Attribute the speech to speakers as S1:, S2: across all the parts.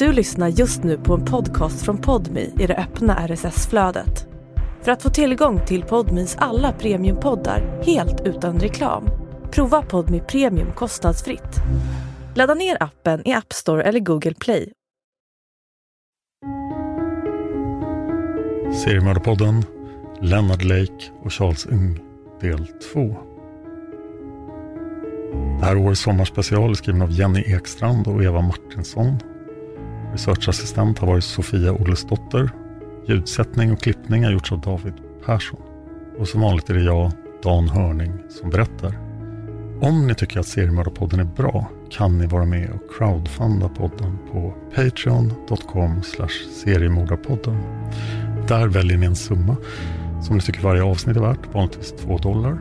S1: Du lyssnar just nu på en podcast från Podmi i det öppna RSS-flödet. För att få tillgång till Podmis alla premiumpoddar helt utan reklam, prova Podmi Premium kostnadsfritt. Ladda ner appen i App Store eller Google Play.
S2: Seriemördarpodden, Leonard Lake och Charles Ung, del 2. Det här årets sommarspecial är skriven av Jenny Ekstrand och Eva Martinsson. Researchassistent har varit Sofia Ollesdotter. Ljudsättning och klippning har gjorts av David Persson. Och som vanligt är det jag, Dan Hörning, som berättar. Om ni tycker att Seriemördarpodden är bra kan ni vara med och crowdfunda podden på patreon.com seriemordarpodden. Där väljer ni en summa som ni tycker varje avsnitt är värt, vanligtvis 2 dollar.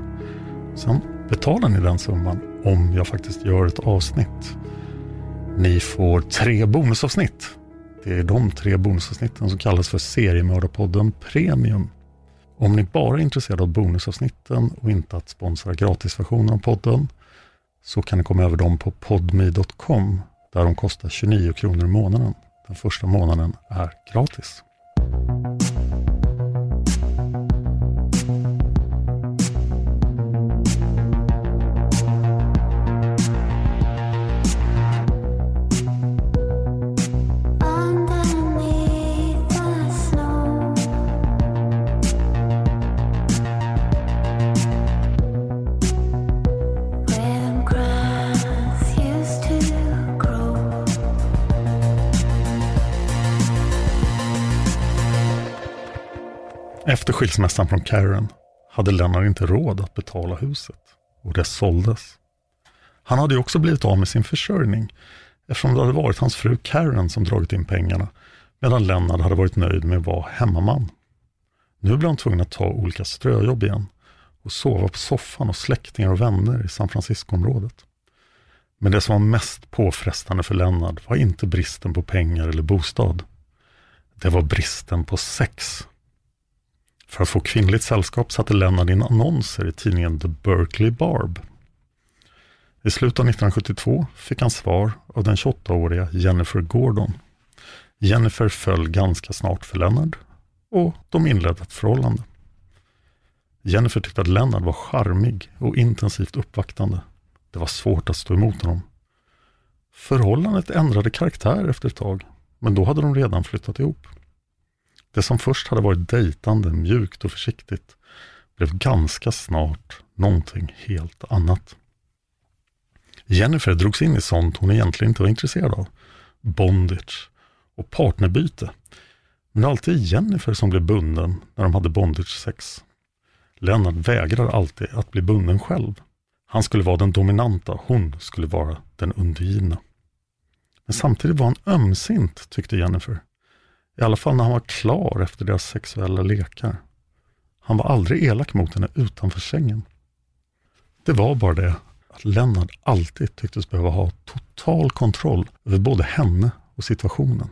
S2: Sen betalar ni den summan om jag faktiskt gör ett avsnitt. Ni får tre bonusavsnitt. Det är de tre bonusavsnitten som kallas för Seriemördarpodden Premium. Om ni bara är intresserade av bonusavsnitten och inte att sponsra gratisversionen av podden så kan ni komma över dem på podmi.com där de kostar 29 kronor i månaden. Den första månaden är gratis. Efter skilsmässan från Karen hade Lennart inte råd att betala huset och det såldes. Han hade ju också blivit av med sin försörjning eftersom det hade varit hans fru Karen som dragit in pengarna medan Lennart hade varit nöjd med att vara hemmaman. Nu blev han tvungen att ta olika ströjobb igen och sova på soffan hos släktingar och vänner i San Francisco-området. Men det som var mest påfrestande för Lennart var inte bristen på pengar eller bostad. Det var bristen på sex. För att få kvinnligt sällskap satte Lennart in annonser i tidningen The Berkeley Barb. I slutet av 1972 fick han svar av den 28-åriga Jennifer Gordon. Jennifer föll ganska snart för Lennart och de inledde ett förhållande. Jennifer tyckte att Lennart var charmig och intensivt uppvaktande. Det var svårt att stå emot honom. Förhållandet ändrade karaktär efter ett tag, men då hade de redan flyttat ihop. Det som först hade varit dejtande, mjukt och försiktigt blev ganska snart någonting helt annat. Jennifer drogs in i sånt hon egentligen inte var intresserad av. Bondage och partnerbyte. Men det var alltid Jennifer som blev bunden när de hade bondage-sex. Lennart vägrar alltid att bli bunden själv. Han skulle vara den dominanta, hon skulle vara den undergivna. Men samtidigt var han ömsint, tyckte Jennifer. I alla fall när han var klar efter deras sexuella lekar. Han var aldrig elak mot henne utanför sängen. Det var bara det att Lennart alltid tycktes behöva ha total kontroll över både henne och situationen.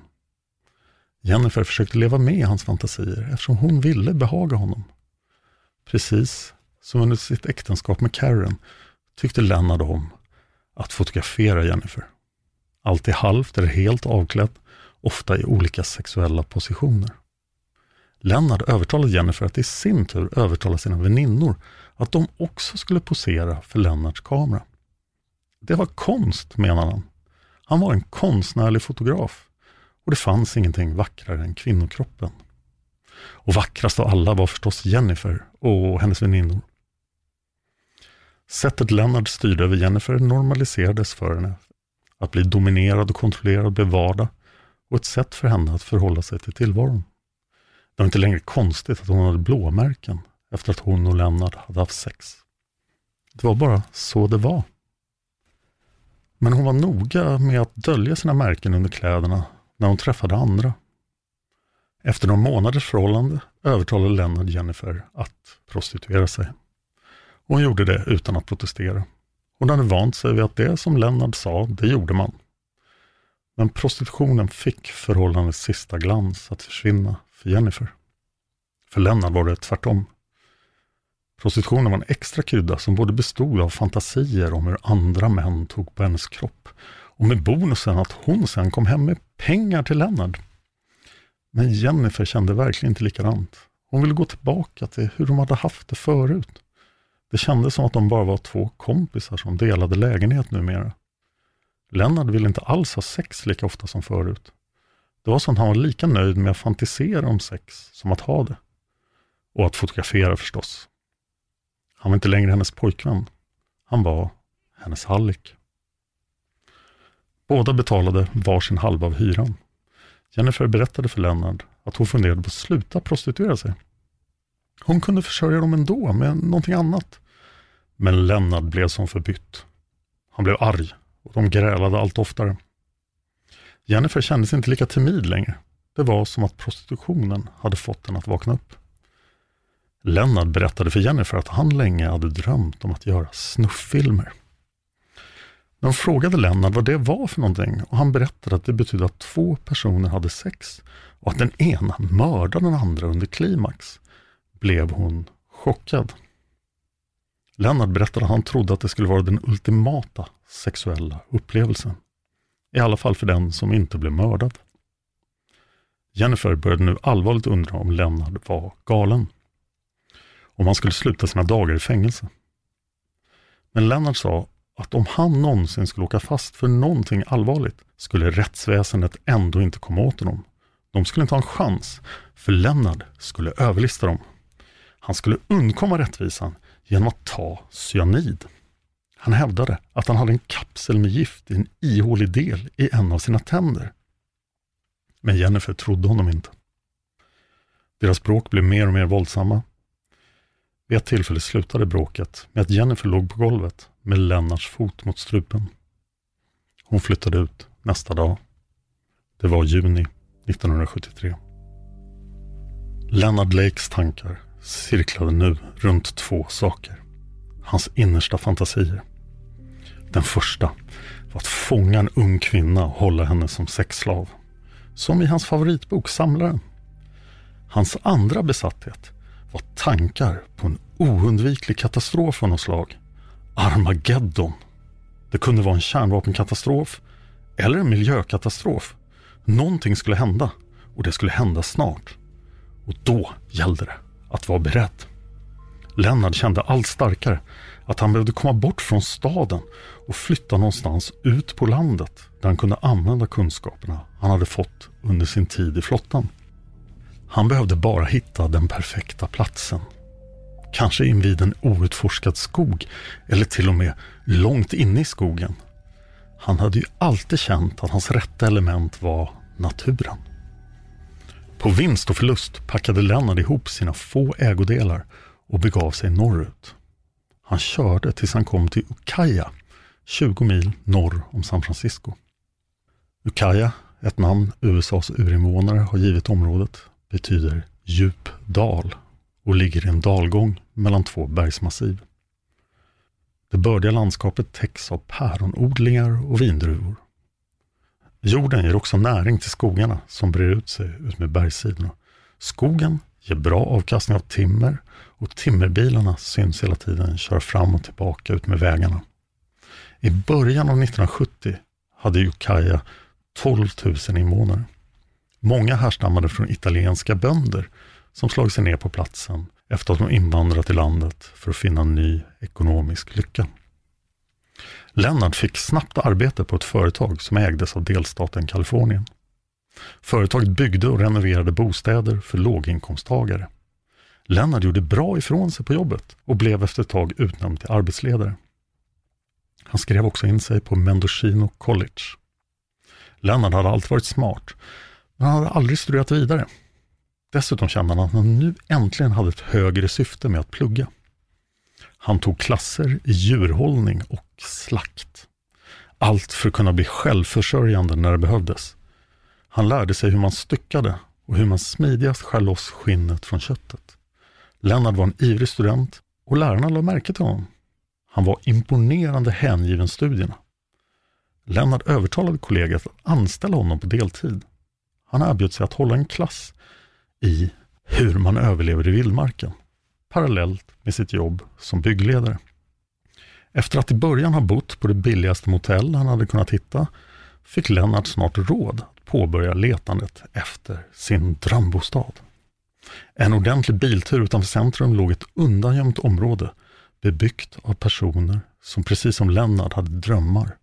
S2: Jennifer försökte leva med i hans fantasier eftersom hon ville behaga honom. Precis som under sitt äktenskap med Karen tyckte Lennart om att fotografera Jennifer. Alltid halvt eller helt avklädd, ofta i olika sexuella positioner. Lennart övertalade Jennifer att i sin tur övertala sina väninnor att de också skulle posera för Lennarts kamera. Det var konst, menade han. Han var en konstnärlig fotograf och det fanns ingenting vackrare än kvinnokroppen. Och vackrast av alla var förstås Jennifer och hennes väninnor. Sättet Lennart styrde över Jennifer normaliserades för henne. Att bli dominerad och kontrollerad blev vardag och ett sätt för henne att förhålla sig till tillvaron. Det var inte längre konstigt att hon hade blåmärken efter att hon och Lennart hade haft sex. Det var bara så det var. Men hon var noga med att dölja sina märken under kläderna när hon träffade andra. Efter några månaders förhållande övertalade Lennart Jennifer att prostituera sig. Hon gjorde det utan att protestera. Hon hade vant sig vid att det som Lennart sa, det gjorde man. Men prostitutionen fick förhållandets sista glans att försvinna för Jennifer. För Lennart var det tvärtom. Prostitutionen var en extra krydda som både bestod av fantasier om hur andra män tog på hennes kropp och med bonusen att hon sen kom hem med pengar till Lennart. Men Jennifer kände verkligen inte likadant. Hon ville gå tillbaka till hur de hade haft det förut. Det kändes som att de bara var två kompisar som delade lägenhet numera. Lennart ville inte alls ha sex lika ofta som förut. Det var som att han var lika nöjd med att fantisera om sex som att ha det. Och att fotografera förstås. Han var inte längre hennes pojkvän. Han var hennes hallick. Båda betalade varsin halva av hyran. Jennifer berättade för Lennart att hon funderade på att sluta prostituera sig. Hon kunde försörja dem ändå med någonting annat. Men Lennart blev som förbytt. Han blev arg och de grälade allt oftare. Jennifer kändes inte lika timid längre. Det var som att prostitutionen hade fått henne att vakna upp. Lennart berättade för Jennifer att han länge hade drömt om att göra snufffilmer. De frågade Lennart vad det var för någonting och han berättade att det betydde att två personer hade sex och att den ena mördade den andra under klimax. Blev hon chockad. Lennart berättade att han trodde att det skulle vara den ultimata sexuella upplevelsen. I alla fall för den som inte blev mördad. Jennifer började nu allvarligt undra om Lennart var galen. Om han skulle sluta sina dagar i fängelse. Men Lennart sa att om han någonsin skulle åka fast för någonting allvarligt skulle rättsväsendet ändå inte komma åt honom. De skulle inte ha en chans, för Lennart skulle överlista dem. Han skulle undkomma rättvisan genom att ta cyanid. Han hävdade att han hade en kapsel med gift i en ihålig del i en av sina tänder. Men Jennifer trodde honom inte. Deras bråk blev mer och mer våldsamma. Vid ett tillfälle slutade bråket med att Jennifer låg på golvet med Lennarts fot mot strupen. Hon flyttade ut nästa dag. Det var juni 1973. Lennart Lakes tankar cirklade nu runt två saker. Hans innersta fantasier. Den första var att fånga en ung kvinna och hålla henne som sexslav. Som i hans favoritbok Samlaren. Hans andra besatthet var tankar på en oundviklig katastrof av något slag. Armageddon. Det kunde vara en kärnvapenkatastrof eller en miljökatastrof. Någonting skulle hända och det skulle hända snart. Och då gällde det att vara beredd. Lennart kände allt starkare att han behövde komma bort från staden och flytta någonstans ut på landet där han kunde använda kunskaperna han hade fått under sin tid i flottan. Han behövde bara hitta den perfekta platsen. Kanske invid en outforskad skog eller till och med långt inne i skogen. Han hade ju alltid känt att hans rätta element var naturen. På vinst och förlust packade Lennart ihop sina få ägodelar och begav sig norrut. Han körde tills han kom till Ukiah, 20 mil norr om San Francisco. Ukiah, ett namn USAs urinvånare har givit området, betyder djup dal och ligger i en dalgång mellan två bergsmassiv. Det bördiga landskapet täcks av päronodlingar och vindruvor. Jorden ger också näring till skogarna som brer ut sig utmed bergssidorna. Skogen ger bra avkastning av timmer och timmerbilarna syns hela tiden köra fram och tillbaka ut med vägarna. I början av 1970 hade Ukiah 12 000 invånare. Många härstammade från italienska bönder som slagit sig ner på platsen efter att de invandrat till landet för att finna ny ekonomisk lycka. Lennart fick snabbt arbete på ett företag som ägdes av delstaten Kalifornien. Företaget byggde och renoverade bostäder för låginkomsttagare. Lennart gjorde bra ifrån sig på jobbet och blev efter ett tag utnämnd till arbetsledare. Han skrev också in sig på Mendocino College. Lennart hade alltid varit smart, men han hade aldrig studerat vidare. Dessutom kände han att han nu äntligen hade ett högre syfte med att plugga. Han tog klasser i djurhållning och slakt. Allt för att kunna bli självförsörjande när det behövdes. Han lärde sig hur man styckade och hur man smidigast skär loss skinnet från köttet. Lennart var en ivrig student och lärarna lade märke till honom. Han var imponerande hängiven studierna. Lennart övertalade kollegor att anställa honom på deltid. Han erbjöd sig att hålla en klass i hur man överlever i vildmarken, parallellt med sitt jobb som byggledare. Efter att i början ha bott på det billigaste motell han hade kunnat hitta, fick Lennart snart råd att påbörja letandet efter sin drömbostad. En ordentlig biltur utanför centrum låg ett undangömt område bebyggt av personer som precis som Lennart hade drömmar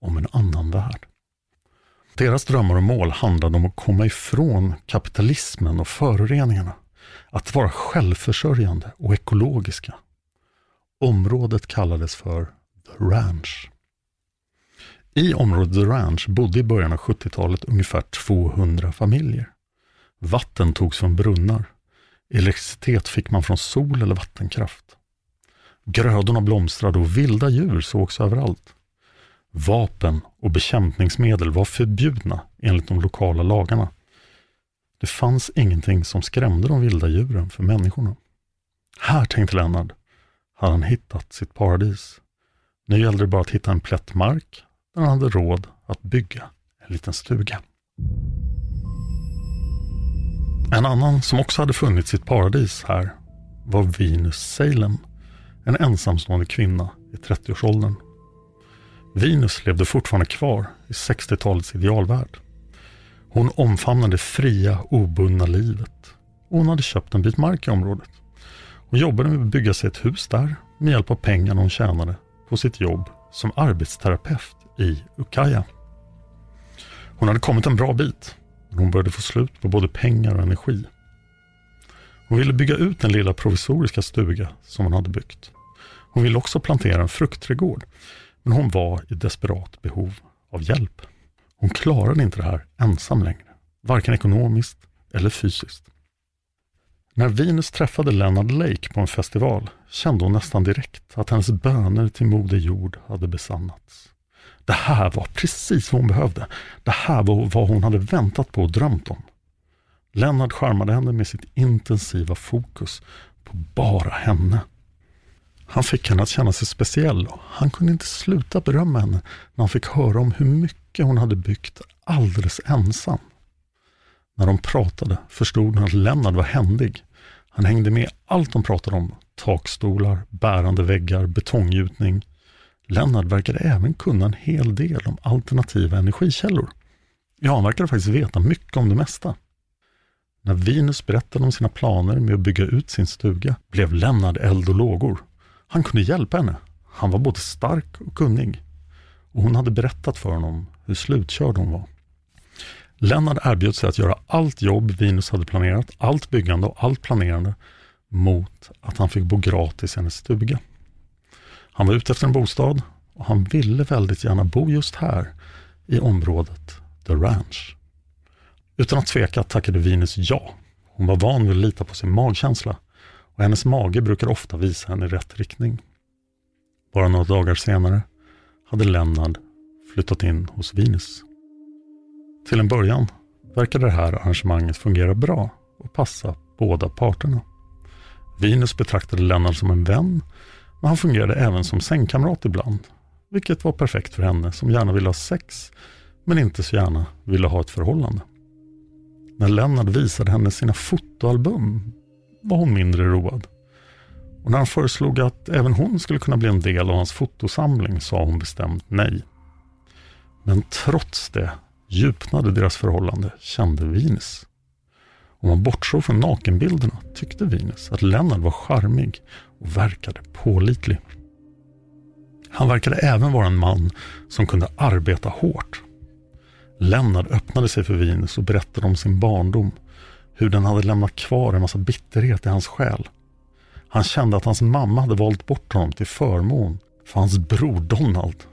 S2: om en annan värld. Deras drömmar och mål handlade om att komma ifrån kapitalismen och föroreningarna. Att vara självförsörjande och ekologiska. Området kallades för The Ranch. I området The Ranch bodde i början av 70-talet ungefär 200 familjer. Vatten togs från brunnar. Elektricitet fick man från sol eller vattenkraft. Grödorna blomstrade och vilda djur sågs överallt. Vapen och bekämpningsmedel var förbjudna enligt de lokala lagarna. Det fanns ingenting som skrämde de vilda djuren för människorna. Här, tänkte Lennart, hade han hittat sitt paradis. Nu gällde det bara att hitta en plätt mark där han hade råd att bygga en liten stuga. En annan som också hade funnit sitt paradis här var Venus Salem, en ensamstående kvinna i 30-årsåldern. Venus levde fortfarande kvar i 60-talets idealvärld. Hon omfamnade det fria, obundna livet och hon hade köpt en bit mark i området. Hon jobbade med att bygga sig ett hus där med hjälp av pengarna hon tjänade på sitt jobb som arbetsterapeut i Ukiah. Hon hade kommit en bra bit, hon började få slut på både pengar och energi. Hon ville bygga ut den lilla provisoriska stuga som hon hade byggt. Hon ville också plantera en fruktträdgård, men hon var i desperat behov av hjälp. Hon klarade inte det här ensam längre, varken ekonomiskt eller fysiskt. När Venus träffade Leonard Lake på en festival kände hon nästan direkt att hennes böner till Moder Jord hade besannats. Det här var precis vad hon behövde. Det här var vad hon hade väntat på och drömt om. Lennart charmade henne med sitt intensiva fokus på bara henne. Han fick henne att känna sig speciell och han kunde inte sluta berömma henne när han fick höra om hur mycket hon hade byggt alldeles ensam. När de pratade förstod hon att Lennart var händig. Han hängde med allt de pratade om. Takstolar, bärande väggar, betonggjutning. Lennart verkade även kunna en hel del om alternativa energikällor. Ja, han verkade faktiskt veta mycket om det mesta. När Venus berättade om sina planer med att bygga ut sin stuga blev Lennart eld och lågor. Han kunde hjälpa henne. Han var både stark och kunnig. Och hon hade berättat för honom hur slutkörd hon var. Lennart erbjöd sig att göra allt jobb Venus hade planerat, allt byggande och allt planerande mot att han fick bo gratis i hennes stuga. Han var ute efter en bostad och han ville väldigt gärna bo just här i området The Ranch. Utan att tveka tackade Venus ja. Hon var van vid att lita på sin magkänsla och hennes mage brukar ofta visa henne i rätt riktning. Bara några dagar senare hade Lennart flyttat in hos Venus. Till en början verkade det här arrangemanget fungera bra och passa båda parterna. Venus betraktade Lennart som en vän, men han fungerade även som sängkamrat ibland, vilket var perfekt för henne som gärna ville ha sex, men inte så gärna ville ha ett förhållande. När Lennart visade henne sina fotoalbum var hon mindre road. Och när han föreslog att även hon skulle kunna bli en del av hans fotosamling sa hon bestämt nej. Men trots det djupnade deras förhållande, kände Venus. Om man bortsåg från nakenbilderna tyckte Venus att Lennart var charmig och verkade pålitlig. Han verkade även vara en man som kunde arbeta hårt. Lennart öppnade sig för Venus och berättade om sin barndom, hur den hade lämnat kvar en massa bitterhet i hans själ. Han kände att hans mamma hade valt bort honom till förmån för hans bror Donald.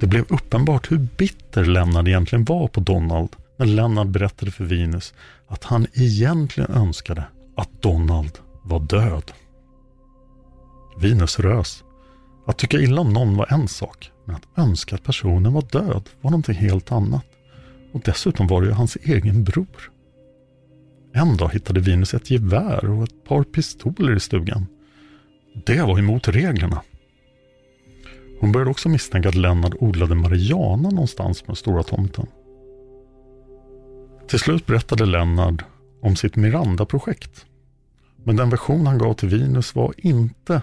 S2: Det blev uppenbart hur bitter Lennart egentligen var på Donald när Lennart berättade för Venus att han egentligen önskade att Donald var död. Venus rös. Att tycka illa om någon var en sak, men att önska att personen var död var någonting helt annat. Och dessutom var det ju hans egen bror. En dag hittade Venus ett gevär och ett par pistoler i stugan. Det var emot reglerna. Hon började också misstänka att Lennart odlade marijuana någonstans på den stora tomten. Till slut berättade Lennart om sitt Miranda-projekt. Men den version han gav till Venus var inte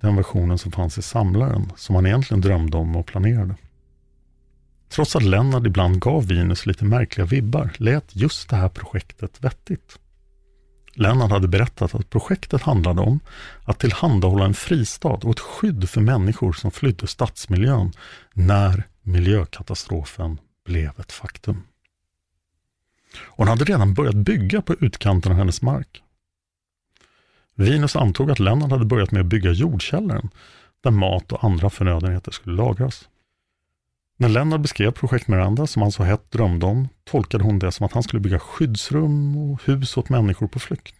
S2: den versionen som fanns i samlaren som han egentligen drömde om och planerade. Trots att Lennart ibland gav Venus lite märkliga vibbar lät just det här projektet vettigt. Lennart hade berättat att projektet handlade om att tillhandahålla en fristad och ett skydd för människor som flydde stadsmiljön när miljökatastrofen blev ett faktum. Hon hade redan börjat bygga på utkanten av hennes mark. Venus antog att Lennart hade börjat med att bygga jordkällaren där mat och andra förnödenheter skulle lagras. När Lennart beskrev projekt Miranda, som han så hett drömde om, tolkade hon det som att han skulle bygga skyddsrum och hus åt människor på flykt.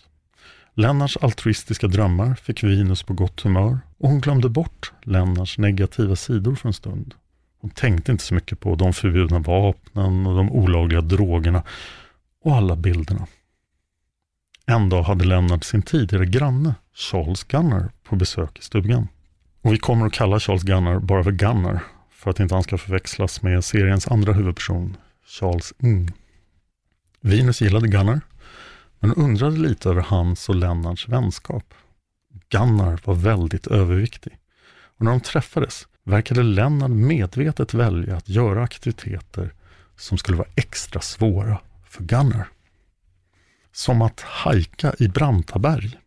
S2: Lennarts altruistiska drömmar fick Venus på gott humör och hon glömde bort Lennarts negativa sidor för en stund. Hon tänkte inte så mycket på de förbjudna vapnen och de olagliga drogerna och alla bilderna. En dag hade Lennart sin tidigare granne Charles Gunnar på besök i stugan. Och vi kommer att kalla Charles Gunnar bara för Gunnar för att inte han ska förväxlas med seriens andra huvudperson, Charles Ng. Venus gillade Gunnar, men undrade lite över hans och Lennarts vänskap. Gunnar var väldigt överviktig och när de träffades verkade Lennart medvetet välja att göra aktiviteter som skulle vara extra svåra för Gunnar. Som att hajka i branta berg.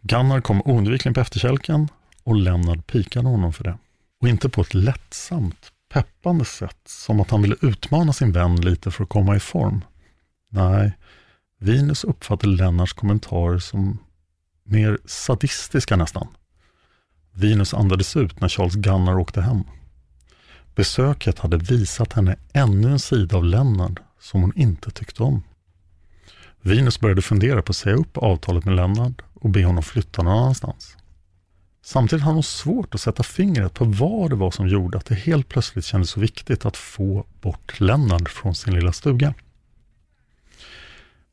S2: Gunnar kom oundvikligen på efterkälken och Lennart pikade honom för det. Och inte på ett lättsamt, peppande sätt, som att han ville utmana sin vän lite för att komma i form. Nej, Venus uppfattade Lennarts kommentarer som mer sadistiska nästan. Venus andades ut när Charles Gunnar åkte hem. Besöket hade visat henne ännu en sida av Lennart som hon inte tyckte om. Venus började fundera på att säga upp avtalet med Lennart och be honom flytta någon annanstans. Samtidigt hade hon svårt att sätta fingret på vad det var som gjorde att det helt plötsligt kändes så viktigt att få bort Lennart från sin lilla stuga.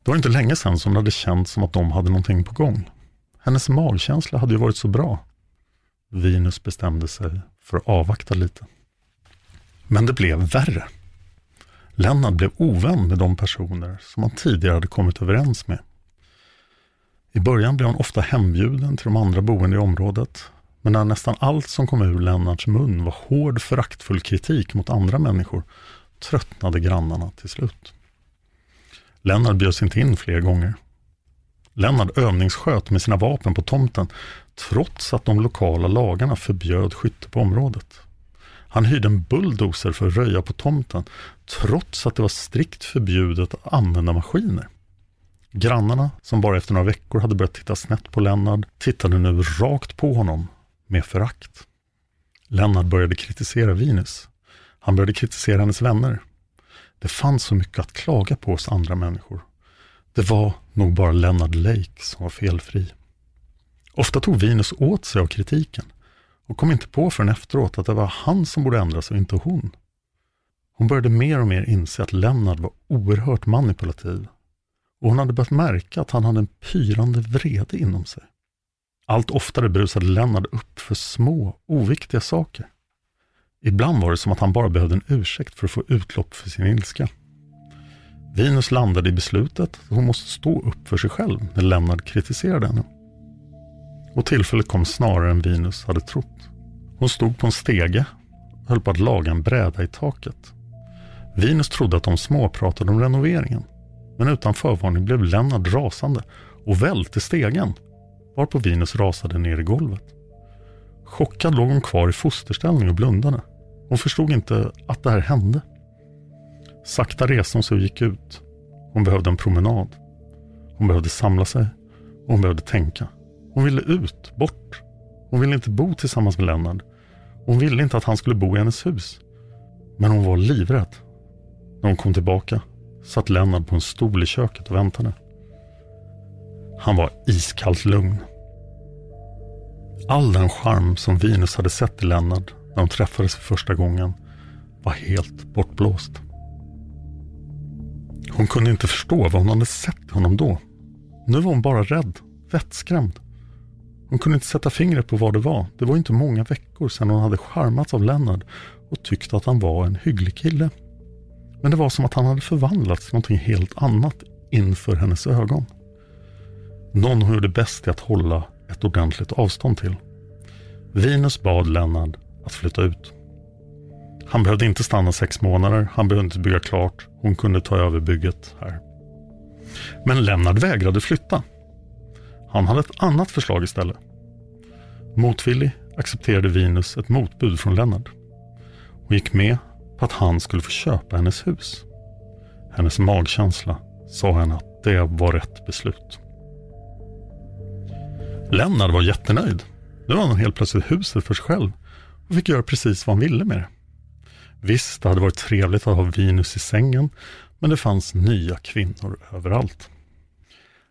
S2: Det var inte länge sedan som det hade känts som att de hade någonting på gång. Hennes magkänsla hade ju varit så bra. Venus bestämde sig för att avvakta lite. Men det blev värre. Lennart blev ovän med de personer som han tidigare hade kommit överens med. I början blev han ofta hembjuden till de andra boende i området, men när nästan allt som kom ur Lennarts mun var hård föraktfull kritik mot andra människor tröttnade grannarna till slut. Lennart bjöds inte in fler gånger. Lennart övningssköt med sina vapen på tomten trots att de lokala lagarna förbjöd skytte på området. Han hyrde en bulldozer för att röja på tomten trots att det var strikt förbjudet att använda maskiner. Grannarna, som bara efter några veckor hade börjat titta snett på Lennart, tittade nu rakt på honom med förakt. Lennart började kritisera Venus. Han började kritisera hennes vänner. Det fanns så mycket att klaga på hos andra människor. Det var nog bara Lennart Lake som var felfri. Ofta tog Venus åt sig av kritiken och kom inte på förrän efteråt att det var han som borde ändras och inte hon. Hon började mer och mer inse att Lennart var oerhört manipulativ och hon hade börjat märka att han hade en pyrande vrede inom sig. Allt oftare brusade Lennart upp för små, oviktiga saker. Ibland var det som att han bara behövde en ursäkt för att få utlopp för sin ilska. Venus landade i beslutet att hon måste stå upp för sig själv när Lennart kritiserade henne. Och tillfället kom snarare än Venus hade trott. Hon stod på en stege och höll på att laga en bräda i taket. Venus trodde att de småpratade om renoveringen. Men utan förvarning blev Lennart rasande och välte stegen, varpå Venus rasade ner i golvet. Chockad låg hon kvar i fosterställning och blundade. Hon förstod inte att det här hände. Sakta reste hon sig och gick ut. Hon behövde en promenad. Hon behövde samla sig och hon behövde tänka. Hon ville ut, bort. Hon ville inte bo tillsammans med Lennart. Hon ville inte att han skulle bo i hennes hus. Men hon var livrädd. När hon kom tillbaka satt Lennart på en stol i köket och väntade. Han var iskallt lugn. All den charm som Venus hade sett i Lennart när de träffades för första gången var helt bortblåst. Hon kunde inte förstå vad hon hade sett i honom då. Nu var hon bara rädd, vettskrämd. Hon kunde inte sätta fingret på vad det var. Det var inte många veckor sedan hon hade charmats av Lennart och tyckt att han var en hygglig kille. Men det var som att han hade förvandlats till någonting helt annat inför hennes ögon. Någon hon gjorde bäst i att hålla ett ordentligt avstånd till. Venus bad Lennart att flytta ut. Han behövde inte stanna sex månader, han behövde inte bygga klart. Hon kunde ta över bygget här. Men Lennart vägrade flytta. Han hade ett annat förslag istället. Motvillig accepterade Venus ett motbud från Lennart. och gick med på att han skulle få köpa hennes hus. Hennes magkänsla sa henne att det var rätt beslut. Lennart var jättenöjd. Nu var han helt plötsligt huset för sig själv och fick göra precis vad han ville med det. Visst, det hade varit trevligt att ha Venus i sängen, men det fanns nya kvinnor överallt.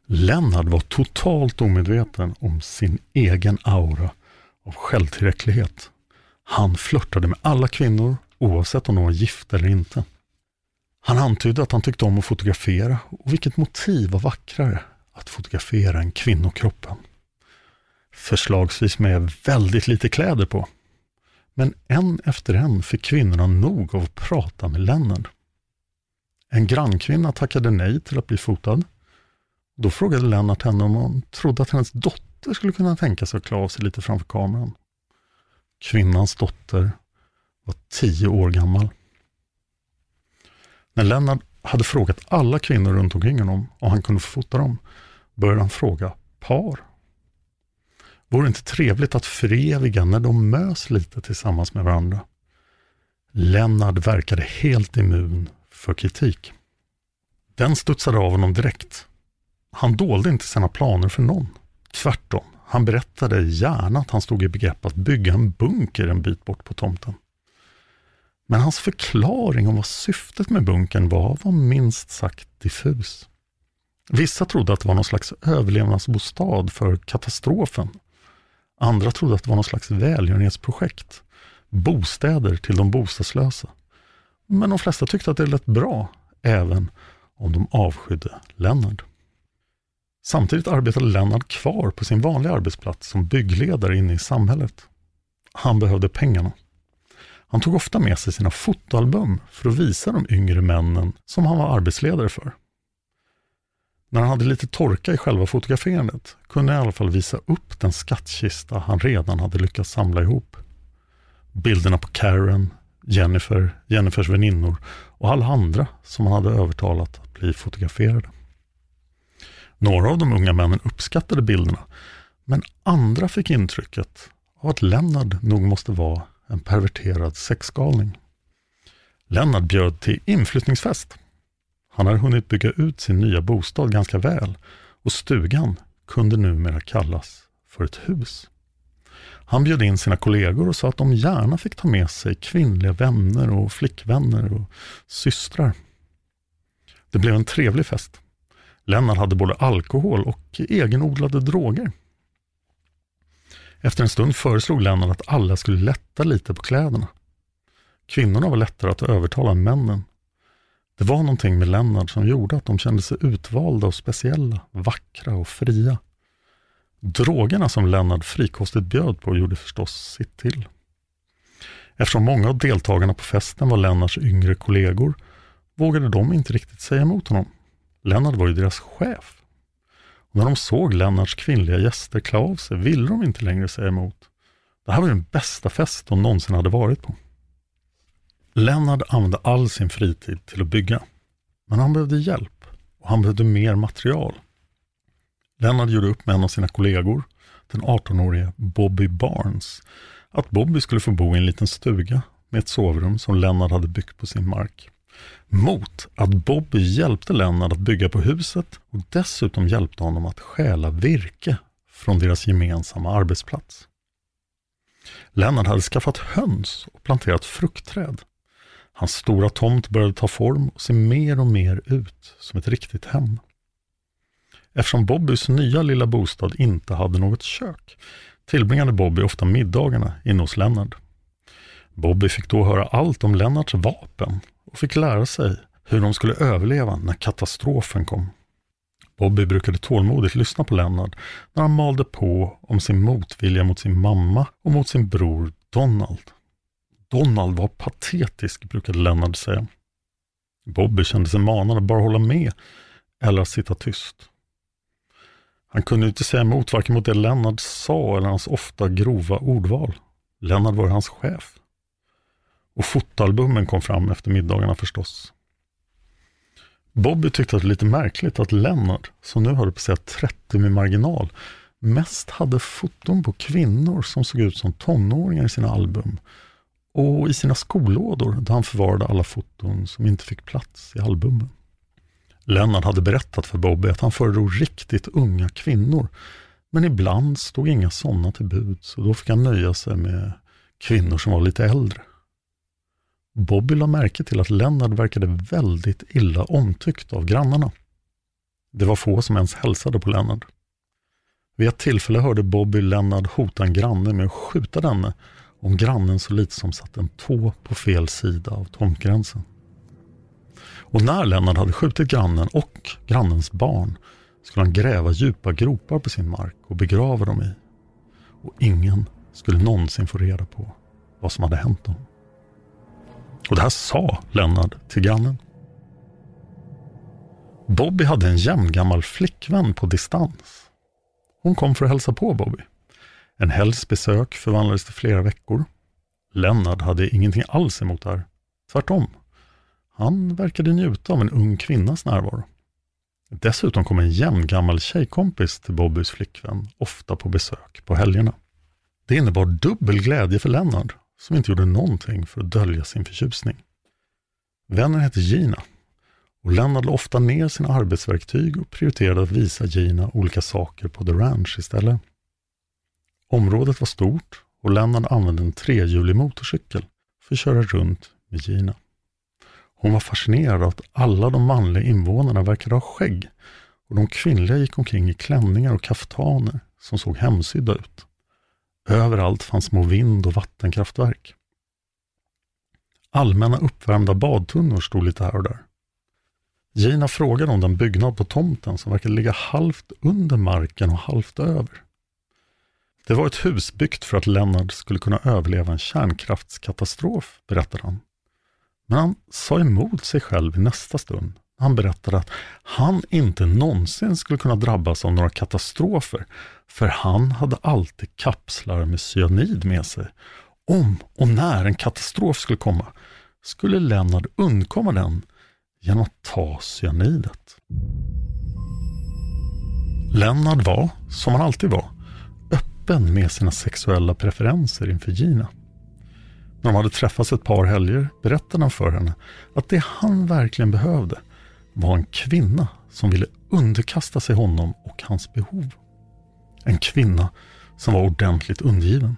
S2: Lennart var totalt omedveten om sin egen aura av självtillräcklighet. Han flörtade med alla kvinnor, oavsett om de var gifta eller inte. Han antydde att han tyckte om att fotografera och vilket motiv var vackrare att fotografera än kvinnokroppen. Förslagsvis med väldigt lite kläder på. Men en efter en fick kvinnorna nog av att prata med Lennart. En grannkvinna tackade nej till att bli fotad. Då frågade Lennart henne om hon trodde att hennes dotter skulle kunna tänka sig att klä av sig lite framför kameran. Kvinnans dotter var tio år gammal. När Lennart hade frågat alla kvinnor runt omkring honom om han kunde få fota dem, började han fråga par. Vore det inte trevligt att föreviga när de mös lite tillsammans med varandra? Lennart verkade helt immun för kritik. Den studsade av honom direkt. Han dolde inte sina planer för någon. Tvärtom, han berättade gärna att han stod i begrepp att bygga en bunker en bit bort på tomten. Men hans förklaring om vad syftet med bunkern var, var minst sagt diffus. Vissa trodde att det var någon slags överlevnadsbostad för katastrofen. Andra trodde att det var någon slags välgörenhetsprojekt. Bostäder till de bostadslösa. Men de flesta tyckte att det lät bra, även om de avskydde Lennart. Samtidigt arbetade Lennart kvar på sin vanliga arbetsplats som byggledare inne i samhället. Han behövde pengarna. Han tog ofta med sig sina fotoalbum för att visa de yngre männen som han var arbetsledare för. När han hade lite torka i själva fotograferandet kunde han i alla fall visa upp den skattkista han redan hade lyckats samla ihop. Bilderna på Karen, Jennifer, Jennifers väninnor och alla andra som han hade övertalat att bli fotograferade. Några av de unga männen uppskattade bilderna, men andra fick intrycket av att Lennart nog måste vara en perverterad sexgalning. Lennart bjöd till inflyttningsfest. Han hade hunnit bygga ut sin nya bostad ganska väl och stugan kunde numera kallas för ett hus. Han bjöd in sina kollegor och sa att de gärna fick ta med sig kvinnliga vänner och flickvänner och systrar. Det blev en trevlig fest. Lennart hade både alkohol och egenodlade droger. Efter en stund föreslog Lennart att alla skulle lätta lite på kläderna. Kvinnorna var lättare att övertala än männen. Det var någonting med Lennart som gjorde att de kände sig utvalda och speciella, vackra och fria. Drogerna som Lennart frikostigt bjöd på gjorde förstås sitt till. Eftersom många av deltagarna på festen var Lennarts yngre kollegor vågade de inte riktigt säga emot honom. Lennart var ju deras chef. Och när de såg Lennarts kvinnliga gäster klä av sig ville de inte längre säga emot. Det här var den bästa fest de någonsin hade varit på. Lennart använde all sin fritid till att bygga. Men han behövde hjälp och han behövde mer material. Lennart gjorde upp med en av sina kollegor, den 18-årige Bobby Barnes, att Bobby skulle få bo i en liten stuga med ett sovrum som Lennart hade byggt på sin mark. Mot att Bobby hjälpte Lennart att bygga på huset och dessutom hjälpte honom att stjäla virke från deras gemensamma arbetsplats. Lennart hade skaffat höns och planterat fruktträd. Hans stora tomt började ta form och se mer och mer ut som ett riktigt hem. Eftersom Bobbys nya lilla bostad inte hade något kök tillbringade Bobby ofta middagarna inne hos Lennart. Bobby fick då höra allt om Lennarts vapen och fick lära sig hur de skulle överleva när katastrofen kom. Bobby brukade tålmodigt lyssna på Lennart när han malde på om sin motvilja mot sin mamma och mot sin bror Donald. Donald var patetisk, brukade Lennart säga. Bobby kände sig manad att bara hålla med eller att sitta tyst. Han kunde inte säga emot varken mot det Lennart sa eller hans ofta grova ordval. Lennart var hans chef. Och fotoalbumen kom fram efter middagarna förstås. Bobby tyckte att det var lite märkligt att Lennart, som nu hade passerat 30 med marginal, mest hade foton på kvinnor som såg ut som tonåringar i sina album och i sina skolådor där han förvarade alla foton som inte fick plats i albumen. Lennart hade berättat för Bobby att han föredrog riktigt unga kvinnor, men ibland stod inga sådana till buds och då fick han nöja sig med kvinnor som var lite äldre. Bobby la märke till att Lennart verkade väldigt illa omtyckt av grannarna. Det var få som ens hälsade på Lennart. Vid ett tillfälle hörde Bobby Lennart hota en granne med att skjuta denne om grannen så lite som satt en tå på fel sida av tomtgränsen. Och när Lennart hade skjutit grannen och grannens barn skulle han gräva djupa gropar på sin mark och begrava dem i. Och ingen skulle någonsin få reda på vad som hade hänt dem. Och det här sa Lennart till grannen. Bobby hade en jämngammal flickvän på distans. Hon kom för att hälsa på Bobby. En helgs besök förvandlades till flera veckor. Lennart hade ingenting alls emot det här. Tvärtom. Han verkade njuta av en ung kvinnas närvaro. Dessutom kom en jämngammal tjejkompis till Bobbys flickvän, ofta på besök på helgerna. Det innebar dubbel glädje för Lennart, som inte gjorde någonting för att dölja sin förtjusning. Vännen hette Gina och Lennart ofta ner sina arbetsverktyg och prioriterade att visa Gina olika saker på The Ranch istället. Området var stort och Lennart använde en trehjulig motorcykel för att köra runt med Gina. Hon var fascinerad av att alla de manliga invånarna verkade ha skägg och de kvinnliga gick omkring i klänningar och kaftaner som såg hemsydda ut. Överallt fanns små vind och vattenkraftverk. Allmänna uppvärmda badtunnor stod lite här och där. Gina frågade om den byggnad på tomten som verkade ligga halvt under marken och halvt över. Det var ett hus byggt för att Lennart skulle kunna överleva en kärnkraftskatastrof, berättade han. Men han sa emot sig själv i nästa stund. Han berättade att han inte någonsin skulle kunna drabbas av några katastrofer, för han hade alltid kapslar med cyanid med sig. Om och när en katastrof skulle komma skulle Lennart undkomma den genom att ta cyanidet. Lennart var, som han alltid var, öppen med sina sexuella preferenser inför Gina. När de hade träffats ett par helger berättade han för henne att det han verkligen behövde var en kvinna som ville underkasta sig honom och hans behov. En kvinna som var ordentligt undergiven.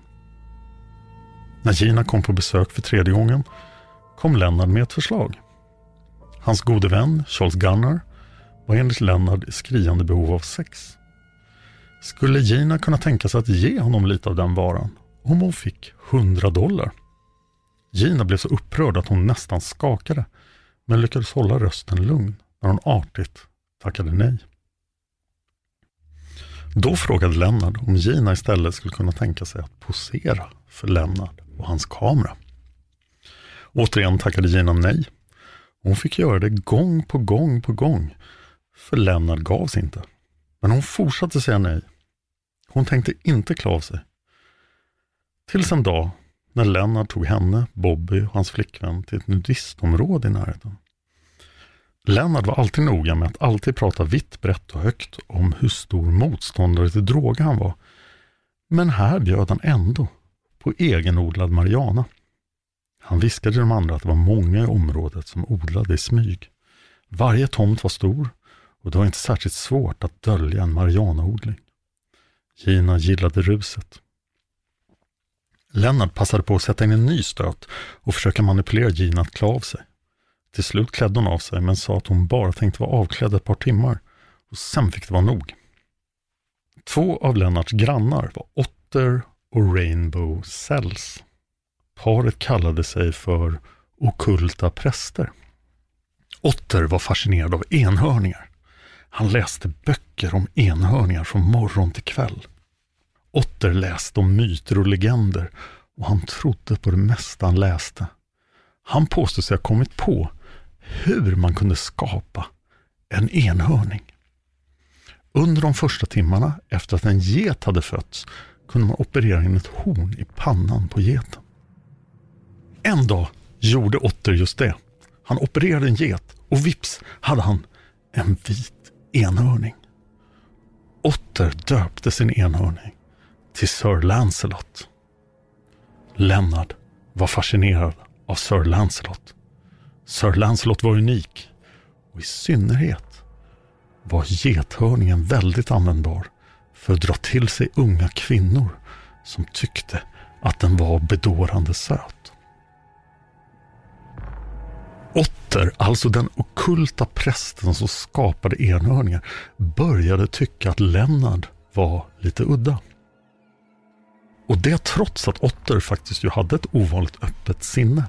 S2: När Gina kom på besök för tredje gången kom Lennart med ett förslag. Hans gode vän Charles Gunnar var enligt Lennart i skriande behov av sex. Skulle Gina kunna tänka sig att ge honom lite av den varan om hon fick 100 dollar? Gina blev så upprörd att hon nästan skakade, men lyckades hålla rösten lugn när hon artigt tackade nej. Då frågade Lennart om Gina istället skulle kunna tänka sig att posera för Lennart och hans kamera. Återigen tackade Gina nej. Hon fick göra det gång på gång på gång, för Lennart gavs inte. Men hon fortsatte säga nej. Hon tänkte inte klä av sig. Tills en dag när Lennart tog henne, Bobby och hans flickvän till ett nudistområde i närheten. Lennart var alltid noga med att alltid prata vitt, brett och högt om hur stor motståndare till droger han var. Men här bjöd han ändå på egenodlad marijuana. Han viskade till de andra att det var många i området som odlade i smyg. Varje tomt var stor och det var inte särskilt svårt att dölja en marijuanaodling. Gina gillade ruset. Lennart passade på att sätta in en ny stöt och försöka manipulera Gina att klä av sig. Till slut klädde hon av sig men sa att hon bara tänkte vara avklädd ett par timmar och sen fick det vara nog. Två av Lennarts grannar var Otter och Rainbow Cells. Paret kallade sig för okulta präster. Otter var fascinerad av enhörningar. Han läste böcker om enhörningar från morgon till kväll. Otter läste om myter och legender och han trodde på det mesta han läste. Han påstod sig ha kommit på hur man kunde skapa en enhörning. Under de första timmarna efter att en get hade fötts kunde man operera in ett horn i pannan på geten. En dag gjorde Otter just det. Han opererade en get och vips hade han en vit enhörning. Otter döpte sin enhörning till Sir Lancelot. Lennart var fascinerad av Sir Lancelot. Sir Lancelot var unik och i synnerhet var gethörningen väldigt användbar för att dra till sig unga kvinnor som tyckte att den var bedårande söt. Otter, alltså den okulta prästen som skapade enhörningar, började tycka att Lennart var lite udda. Och det trots att Otter faktiskt ju hade ett ovanligt öppet sinne.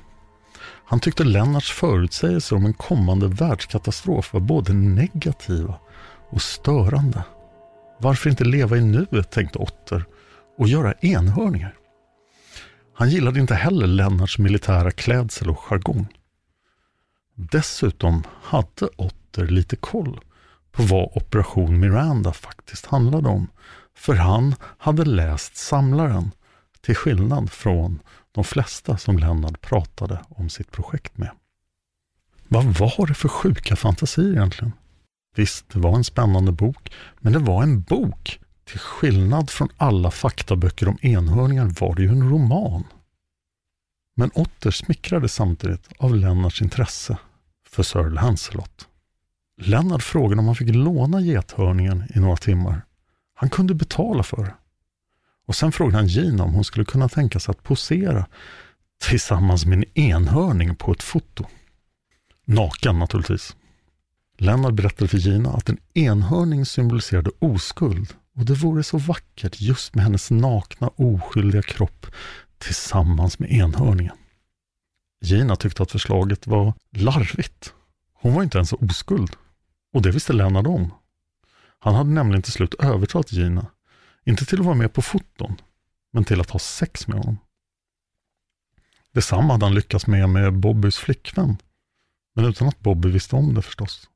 S2: Han tyckte Lennarts förutsägelser om en kommande världskatastrof var både negativa och störande. Varför inte leva i nuet, tänkte Otter, och göra enhörningar? Han gillade inte heller Lennarts militära klädsel och jargong. Dessutom hade Otter lite koll på vad Operation Miranda faktiskt handlade om. För han hade läst Samlaren, till skillnad från de flesta som Lennart pratade om sitt projekt med. Vad var det för sjuka fantasier egentligen? Visst, det var en spännande bok, men det var en bok. Till skillnad från alla faktaböcker om enhörningar var det ju en roman. Men Otter smickrades samtidigt av Lennarts intresse för Sir Lancelot. Lennart frågade om han fick låna gethörningen i några timmar. Han kunde betala för det. Och sen frågade han Gina om hon skulle kunna tänka sig att posera tillsammans med en enhörning på ett foto. Naken naturligtvis. Lennart berättade för Gina att en enhörning symboliserade oskuld och det vore så vackert just med hennes nakna oskyldiga kropp tillsammans med enhörningen. Gina tyckte att förslaget var larvigt. Hon var inte ens oskuld. Och det visste Lennart om. Han hade nämligen till slut övertalat Gina, inte till att vara med på foton, men till att ha sex med honom. Detsamma hade han lyckats med med Bobbys flickvän, men utan att Bobby visste om det förstås.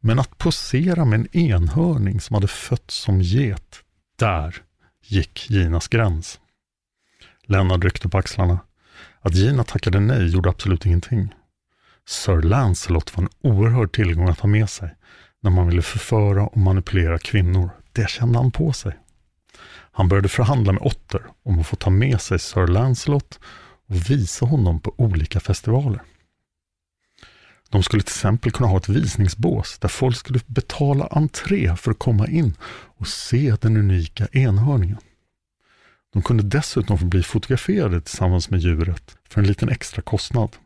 S2: Men att posera med en enhörning som hade fötts som get, där gick Ginas gräns. Lennart ryckte på axlarna. Att Gina tackade nej gjorde absolut ingenting. Sir Lancelot var en oerhörd tillgång att ha med sig när man ville förföra och manipulera kvinnor. Det kände han på sig. Han började förhandla med Otter om att få ta med sig Sir Lancelot och visa honom på olika festivaler. De skulle till exempel kunna ha ett visningsbås där folk skulle betala entré för att komma in och se den unika enhörningen. De kunde dessutom få bli fotograferade tillsammans med djuret för en liten extra kostnad.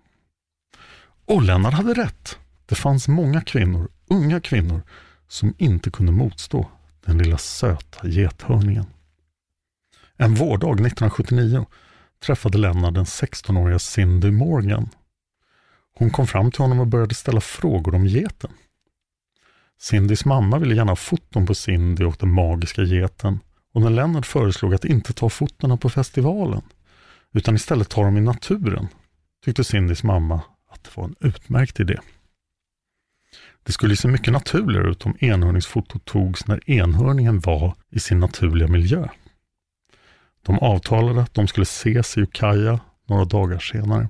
S2: Och Lennart hade rätt. Det fanns många kvinnor, unga kvinnor, som inte kunde motstå den lilla söta gethörningen. En vårdag 1979 träffade Lennart den 16-åriga Cindy Morgan. Hon kom fram till honom och började ställa frågor om geten. Cindys mamma ville gärna ha foton på Cindy och den magiska geten och när Lennart föreslog att inte ta fotona på festivalen utan istället ta dem i naturen tyckte Cindys mamma att det var en utmärkt idé. Det skulle se mycket naturligare ut om enhörningsfotot togs när enhörningen var i sin naturliga miljö. De avtalade att de skulle ses i Ukiah några dagar senare.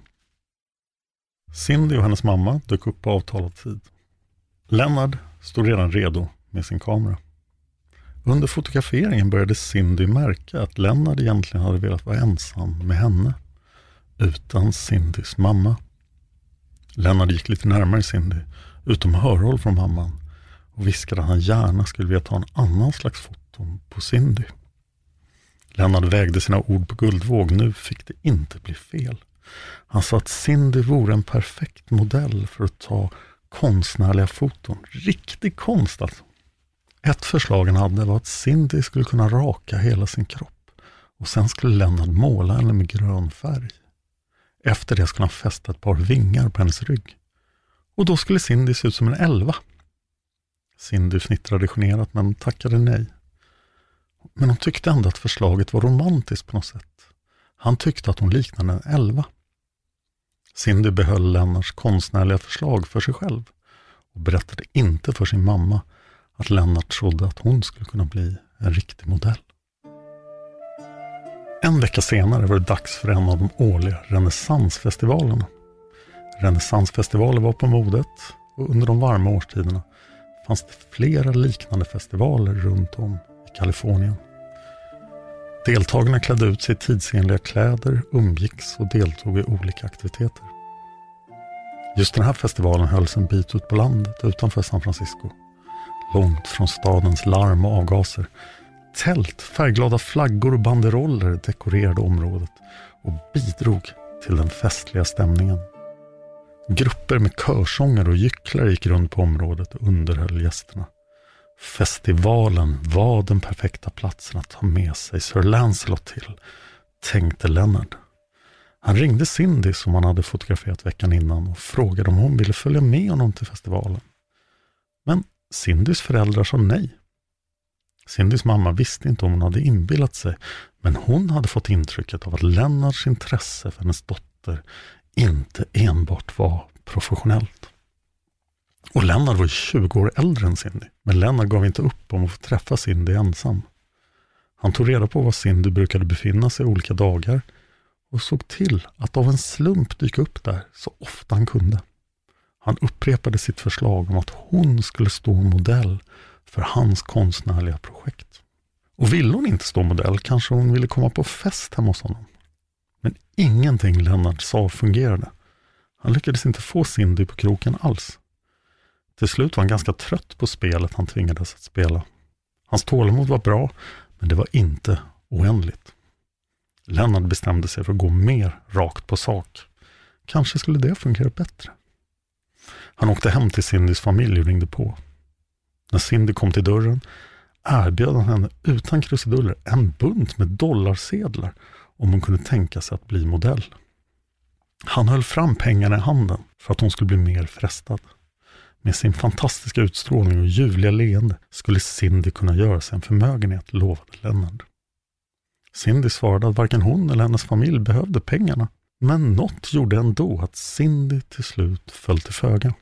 S2: Cindy och hennes mamma dök upp på avtalad tid. Lennart stod redan redo med sin kamera. Under fotograferingen började Cindy märka att Lennart egentligen hade velat vara ensam med henne, utan Cindys mamma. Lennart gick lite närmare Cindy, utom hörhåll från mamman, och viskade att han gärna skulle vilja ta en annan slags foton på Cindy. Lennart vägde sina ord på guldvåg. Nu fick det inte bli fel. Han sa att Cindy vore en perfekt modell för att ta konstnärliga foton. Riktig konst alltså. Ett förslag han hade var att Cindy skulle kunna raka hela sin kropp och sen skulle Lennart måla henne med grön färg. Efter det skulle han fästa ett par vingar på hennes rygg. Och då skulle Cindy se ut som en elva. Cindy fnittrade generat men tackade nej. Men hon tyckte ändå att förslaget var romantiskt på något sätt. Han tyckte att hon liknade en elva. Cindy behöll Lennarts konstnärliga förslag för sig själv och berättade inte för sin mamma att Lennart trodde att hon skulle kunna bli en riktig modell. En vecka senare var det dags för en av de årliga renässansfestivalerna. Renässansfestivaler var på modet och under de varma årstiderna fanns det flera liknande festivaler runt om Kalifornien. Deltagarna klädde ut sig i tidsenliga kläder, umgicks och deltog i olika aktiviteter. Just den här festivalen hölls en bit ut på landet utanför San Francisco. Långt från stadens larm och avgaser. Tält, färgglada flaggor och banderoller dekorerade området och bidrog till den festliga stämningen. Grupper med körsånger och gycklar gick runt på området och underhöll gästerna. Festivalen var den perfekta platsen att ta med sig Sir Lancelot till, tänkte Leonard. Han ringde Cindy som han hade fotograferat veckan innan och frågade om hon ville följa med honom till festivalen. Men Cindys föräldrar sa nej. Cindys mamma visste inte om hon hade inbillat sig, men hon hade fått intrycket av att Lennarts intresse för hennes dotter inte enbart var professionellt. Och Lennart var 20 år äldre än Cindy, men Lennart gav inte upp om att få träffa Cindy ensam. Han tog reda på var Cindy brukade befinna sig olika dagar och såg till att av en slump dyka upp där så ofta han kunde. Han upprepade sitt förslag om att hon skulle stå modell för hans konstnärliga projekt. Och ville hon inte stå modell kanske hon ville komma på fest hemma hos honom. Men ingenting Lennart sa fungerade. Han lyckades inte få Cindy på kroken alls. Till slut var han ganska trött på spelet han tvingades att spela. Hans tålamod var bra, men det var inte oändligt. Lennart bestämde sig för att gå mer rakt på sak. Kanske skulle det fungera bättre. Han åkte hem till Cindys familj och ringde på. När Cindy kom till dörren erbjöd han henne utan krusiduller en bunt med dollarsedlar om hon kunde tänka sig att bli modell. Han höll fram pengarna i handen för att hon skulle bli mer frestad. Med sin fantastiska utstrålning och ljuvliga leende skulle Cindy kunna göra sig en förmögenhet, lovade Lennart. Cindy svarade att varken hon eller hennes familj behövde pengarna. Men något gjorde ändå att Cindy till slut föll till föga.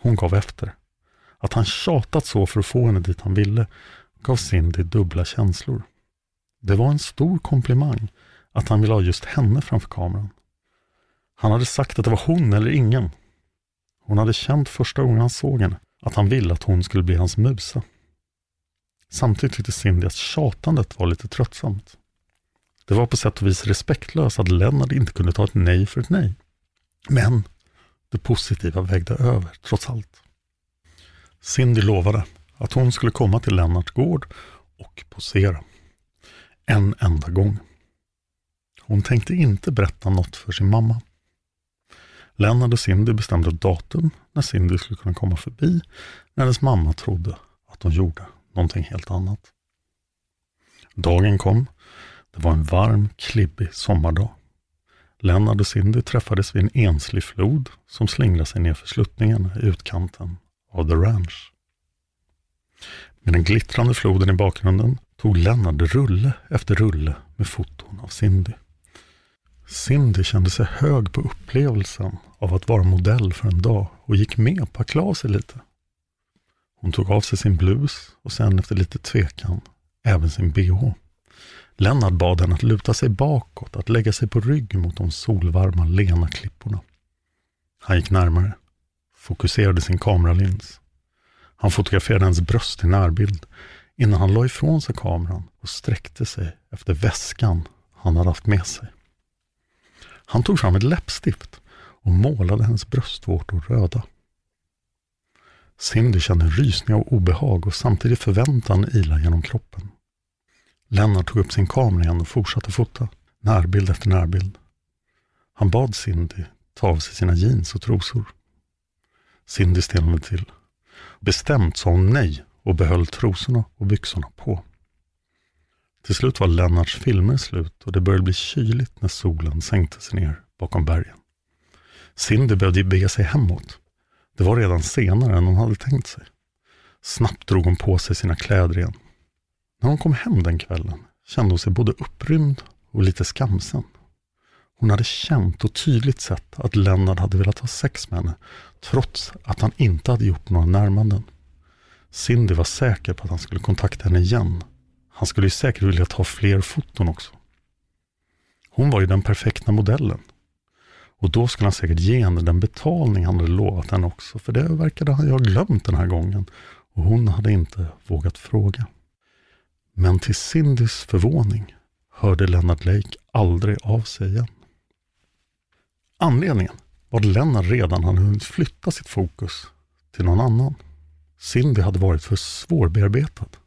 S2: Hon gav efter. Att han tjatat så för att få henne dit han ville gav Cindy dubbla känslor. Det var en stor komplimang att han ville ha just henne framför kameran. Han hade sagt att det var hon eller ingen. Hon hade känt första gången han såg henne att han ville att hon skulle bli hans musa. Samtidigt tyckte Cindy att tjatandet var lite tröttsamt. Det var på sätt och vis respektlöst att Lennart inte kunde ta ett nej för ett nej. Men det positiva vägde över, trots allt. Cindy lovade att hon skulle komma till Lennarts gård och posera. En enda gång. Hon tänkte inte berätta något för sin mamma. Lennart och Cindy bestämde datum när Cindy skulle kunna komma förbi när hennes mamma trodde att hon gjorde någonting helt annat. Dagen kom. Det var en varm, klibbig sommardag. Lennart och Cindy träffades vid en enslig flod som slingrade sig nerför sluttningen i utkanten av The Ranch. Med den glittrande floden i bakgrunden tog Lennart rulle efter rulle med foton av Cindy. Cindy kände sig hög på upplevelsen av att vara modell för en dag och gick med på att klä av sig lite. Hon tog av sig sin blus och sen efter lite tvekan även sin bh. Lennart bad henne att luta sig bakåt, att lägga sig på rygg mot de solvarma, lena klipporna. Han gick närmare, fokuserade sin kameralins. Han fotograferade hennes bröst i närbild innan han la ifrån sig kameran och sträckte sig efter väskan han hade haft med sig. Han tog fram ett läppstift och målade hennes bröstvårtor röda. Cindy kände en rysning av obehag och samtidigt förväntan ila genom kroppen. Lennart tog upp sin kamera igen och fortsatte fota, närbild efter närbild. Han bad Cindy ta av sig sina jeans och trosor. Cindy stelnade till. Bestämt sa hon nej och behöll trosorna och byxorna på. Till slut var Lennarts filmer slut och det började bli kyligt när solen sänkte sig ner bakom bergen. Cindy behövde bege sig hemåt. Det var redan senare än hon hade tänkt sig. Snabbt drog hon på sig sina kläder igen. När hon kom hem den kvällen kände hon sig både upprymd och lite skamsen. Hon hade känt och tydligt sett att Lennart hade velat ha sex med henne, trots att han inte hade gjort några närmanden. Cindy var säker på att han skulle kontakta henne igen. Han skulle ju säkert vilja ta fler foton också. Hon var ju den perfekta modellen. Och då skulle han säkert ge henne den betalning han hade lovat henne också, för det verkade han ju ha glömt den här gången. Och hon hade inte vågat fråga. Men till Cindys förvåning hörde Lennart Lake aldrig av sig igen. Anledningen var att Lennart redan hade hunnit flytta sitt fokus till någon annan. Cindy hade varit för svårbearbetad.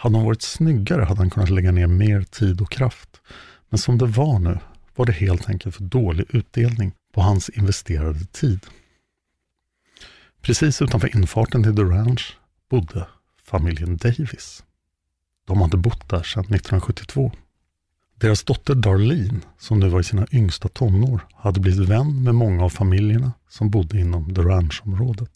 S2: Hade han varit snyggare hade han kunnat lägga ner mer tid och kraft. Men som det var nu var det helt enkelt för dålig utdelning på hans investerade tid. Precis utanför infarten till The Ranch bodde familjen Davis. De hade bott där sedan 1972. Deras dotter Darlene, som nu var i sina yngsta tonår, hade blivit vän med många av familjerna som bodde inom The Ranch-området.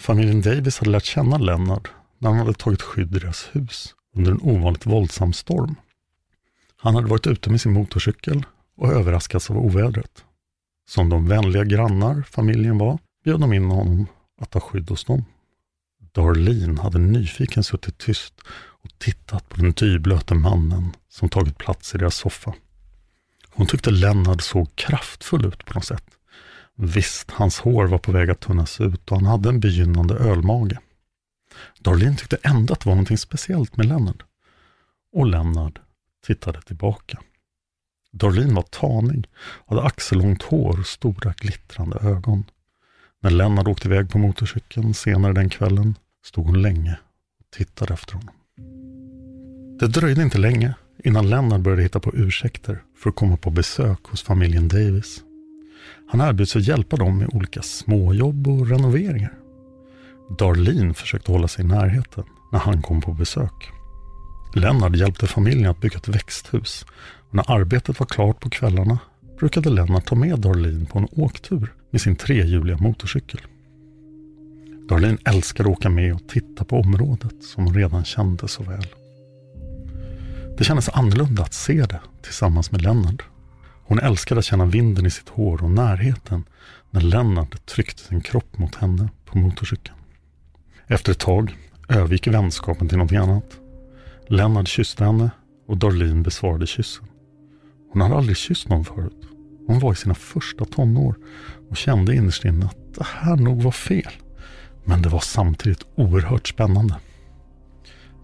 S2: Familjen Davis hade lärt känna Leonard när han hade tagit skydd i deras hus under en ovanligt våldsam storm. Han hade varit ute med sin motorcykel och överraskats av ovädret. Som de vänliga grannar familjen var bjöd de in honom att ta skydd hos dem. Darlene hade nyfiken suttit tyst och tittat på den dyblöte mannen som tagit plats i deras soffa. Hon tyckte Lennart såg kraftfull ut på något sätt. Visst, hans hår var på väg att tunnas ut och han hade en begynnande ölmage. Darlene tyckte ändå att det var någonting speciellt med Lennart. Och Lennart tittade tillbaka. Darlene var tanig, hade axellångt hår och stora glittrande ögon. När Lennart åkte iväg på motorcykeln senare den kvällen stod hon länge och tittade efter honom. Det dröjde inte länge innan Lennart började hitta på ursäkter för att komma på besök hos familjen Davis. Han erbjöd sig att hjälpa dem med olika småjobb och renoveringar. Darlene försökte hålla sig i närheten när han kom på besök. Lennart hjälpte familjen att bygga ett växthus och när arbetet var klart på kvällarna brukade Lennart ta med Darlene på en åktur med sin trehjuliga motorcykel. Darlene älskade att åka med och titta på området som hon redan kände så väl. Det kändes annorlunda att se det tillsammans med Lennart. Hon älskade att känna vinden i sitt hår och närheten när Lennart tryckte sin kropp mot henne på motorcykeln. Efter ett tag övergick vänskapen till någonting annat. Lennart kysste henne och Darlene besvarade kyssen. Hon hade aldrig kysst någon förut. Hon var i sina första tonår och kände innerst inne att det här nog var fel. Men det var samtidigt oerhört spännande.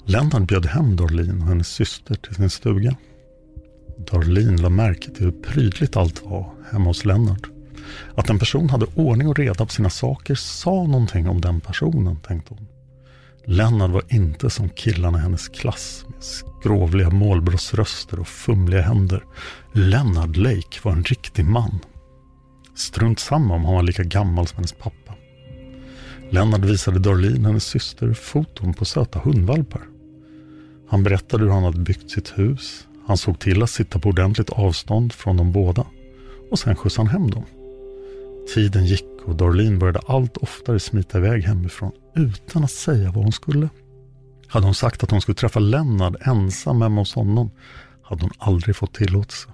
S2: Lennart bjöd hem Darlene och hennes syster till sin stuga. Darlene la märke till hur prydligt allt var hemma hos Lennart. Att en person hade ordning och reda på sina saker sa någonting om den personen, tänkte hon. Lennart var inte som killarna i hennes klass med skrovliga målbrottsröster och fumliga händer. Lennart Lake var en riktig man. Strunt samma om han var lika gammal som hennes pappa. Lennart visade Darlene, hennes syster, foton på söta hundvalpar. Han berättade hur han hade byggt sitt hus. Han såg till att sitta på ordentligt avstånd från dem båda. Och sen skjutsade han hem dem. Tiden gick och Darlene började allt oftare smita iväg hemifrån utan att säga vad hon skulle. Hade hon sagt att hon skulle träffa Lennart ensam hemma hos honom hade hon aldrig fått tillåtelse.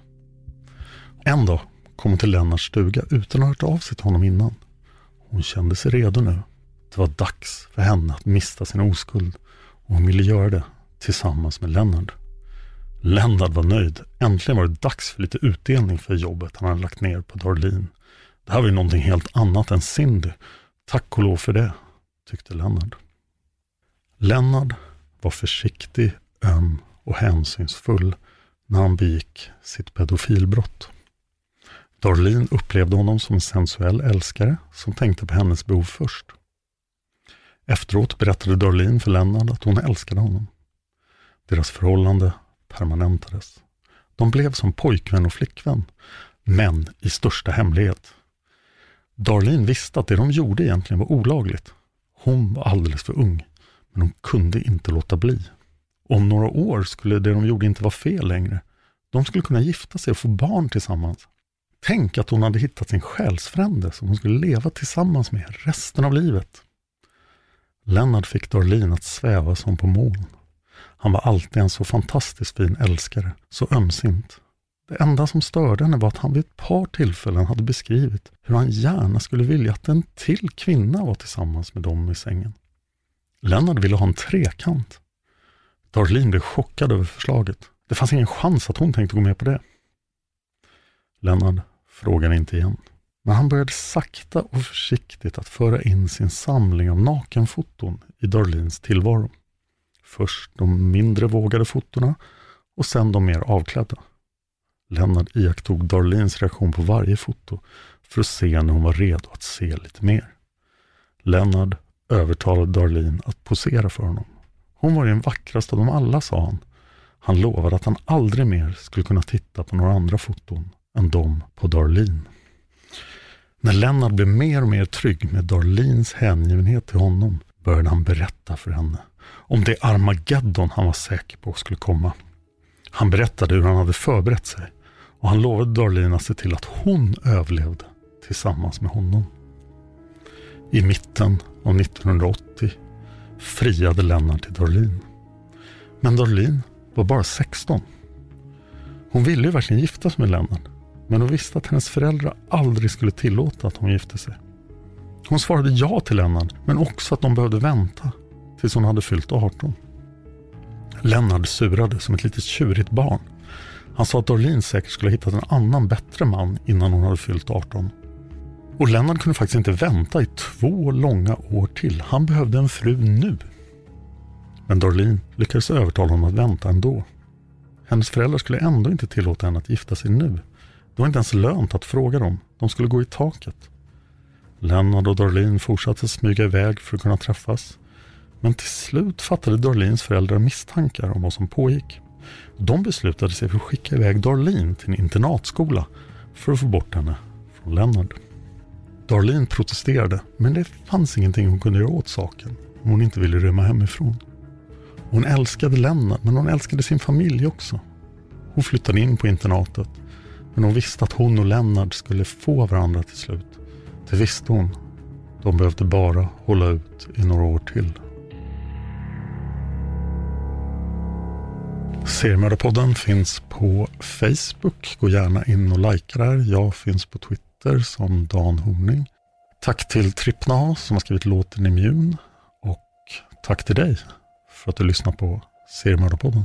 S2: En dag kom hon till Lennarts stuga utan att ha hört av sig till honom innan. Hon kände sig redo nu. Det var dags för henne att mista sin oskuld och hon ville göra det tillsammans med Lennart. Lennart var nöjd. Äntligen var det dags för lite utdelning för jobbet han hade lagt ner på Darlene. Det här var ju någonting helt annat än Cindy. Tack och lov för det, tyckte Lennart. Lennart var försiktig, öm och hänsynsfull när han begick sitt pedofilbrott. Darlene upplevde honom som en sensuell älskare som tänkte på hennes behov först. Efteråt berättade Darlene för Lennart att hon älskade honom. Deras förhållande permanentades. De blev som pojkvän och flickvän, men i största hemlighet. Darlene visste att det de gjorde egentligen var olagligt. Hon var alldeles för ung, men hon kunde inte låta bli. Om några år skulle det de gjorde inte vara fel längre. De skulle kunna gifta sig och få barn tillsammans. Tänk att hon hade hittat sin själsfrände som hon skulle leva tillsammans med resten av livet. Lennart fick Darlene att sväva som på moln. Han var alltid en så fantastiskt fin älskare, så ömsint. Det enda som störde henne var att han vid ett par tillfällen hade beskrivit hur han gärna skulle vilja att en till kvinna var tillsammans med dem i sängen. Lennart ville ha en trekant. Darlene blev chockad över förslaget. Det fanns ingen chans att hon tänkte gå med på det. Lennart frågade inte igen. Men han började sakta och försiktigt att föra in sin samling av nakenfoton i Darlins tillvaro. Först de mindre vågade fotona och sen de mer avklädda. Lennart iakttog Darlins reaktion på varje foto för att se när hon var redo att se lite mer. Lennart övertalade Darlin att posera för honom. Hon var ju den vackraste av dem alla, sa han. Han lovade att han aldrig mer skulle kunna titta på några andra foton än de på Darlin. När Lennart blev mer och mer trygg med Darlins hängivenhet till honom började han berätta för henne om det Armageddon han var säker på skulle komma. Han berättade hur han hade förberett sig och han lovade Darlene att se till att hon överlevde tillsammans med honom. I mitten av 1980 friade Lennart till Darlene. Men Darlene var bara 16. Hon ville ju verkligen gifta sig med Lennart, men hon visste att hennes föräldrar aldrig skulle tillåta att hon gifte sig. Hon svarade ja till Lennart, men också att de behövde vänta tills hon hade fyllt 18. Lennart surade som ett litet tjurigt barn. Han sa att Darlene säkert skulle ha hittat en annan bättre man innan hon hade fyllt 18. Och Lennart kunde faktiskt inte vänta i två långa år till. Han behövde en fru nu. Men Darlene lyckades övertala honom att vänta ändå. Hennes föräldrar skulle ändå inte tillåta henne att gifta sig nu. Det var inte ens lönt att fråga dem. De skulle gå i taket. Lennart och Darlene fortsatte smyga iväg för att kunna träffas. Men till slut fattade Darlins föräldrar misstankar om vad som pågick. De beslutade sig för att skicka iväg Darlene till en internatskola för att få bort henne från Lennart. Darlene protesterade, men det fanns ingenting hon kunde göra åt saken om hon inte ville rymma hemifrån. Hon älskade Lennart, men hon älskade sin familj också. Hon flyttade in på internatet, men hon visste att hon och Lennart skulle få varandra till slut. Det visste hon. De behövde bara hålla ut i några år till. Seriemördarpodden finns på Facebook. Gå gärna in och likea där. Jag finns på Twitter som Dan Horning. Tack till Trippna som har skrivit låten Immun. Och tack till dig för att du lyssnar på Seriemördarpodden.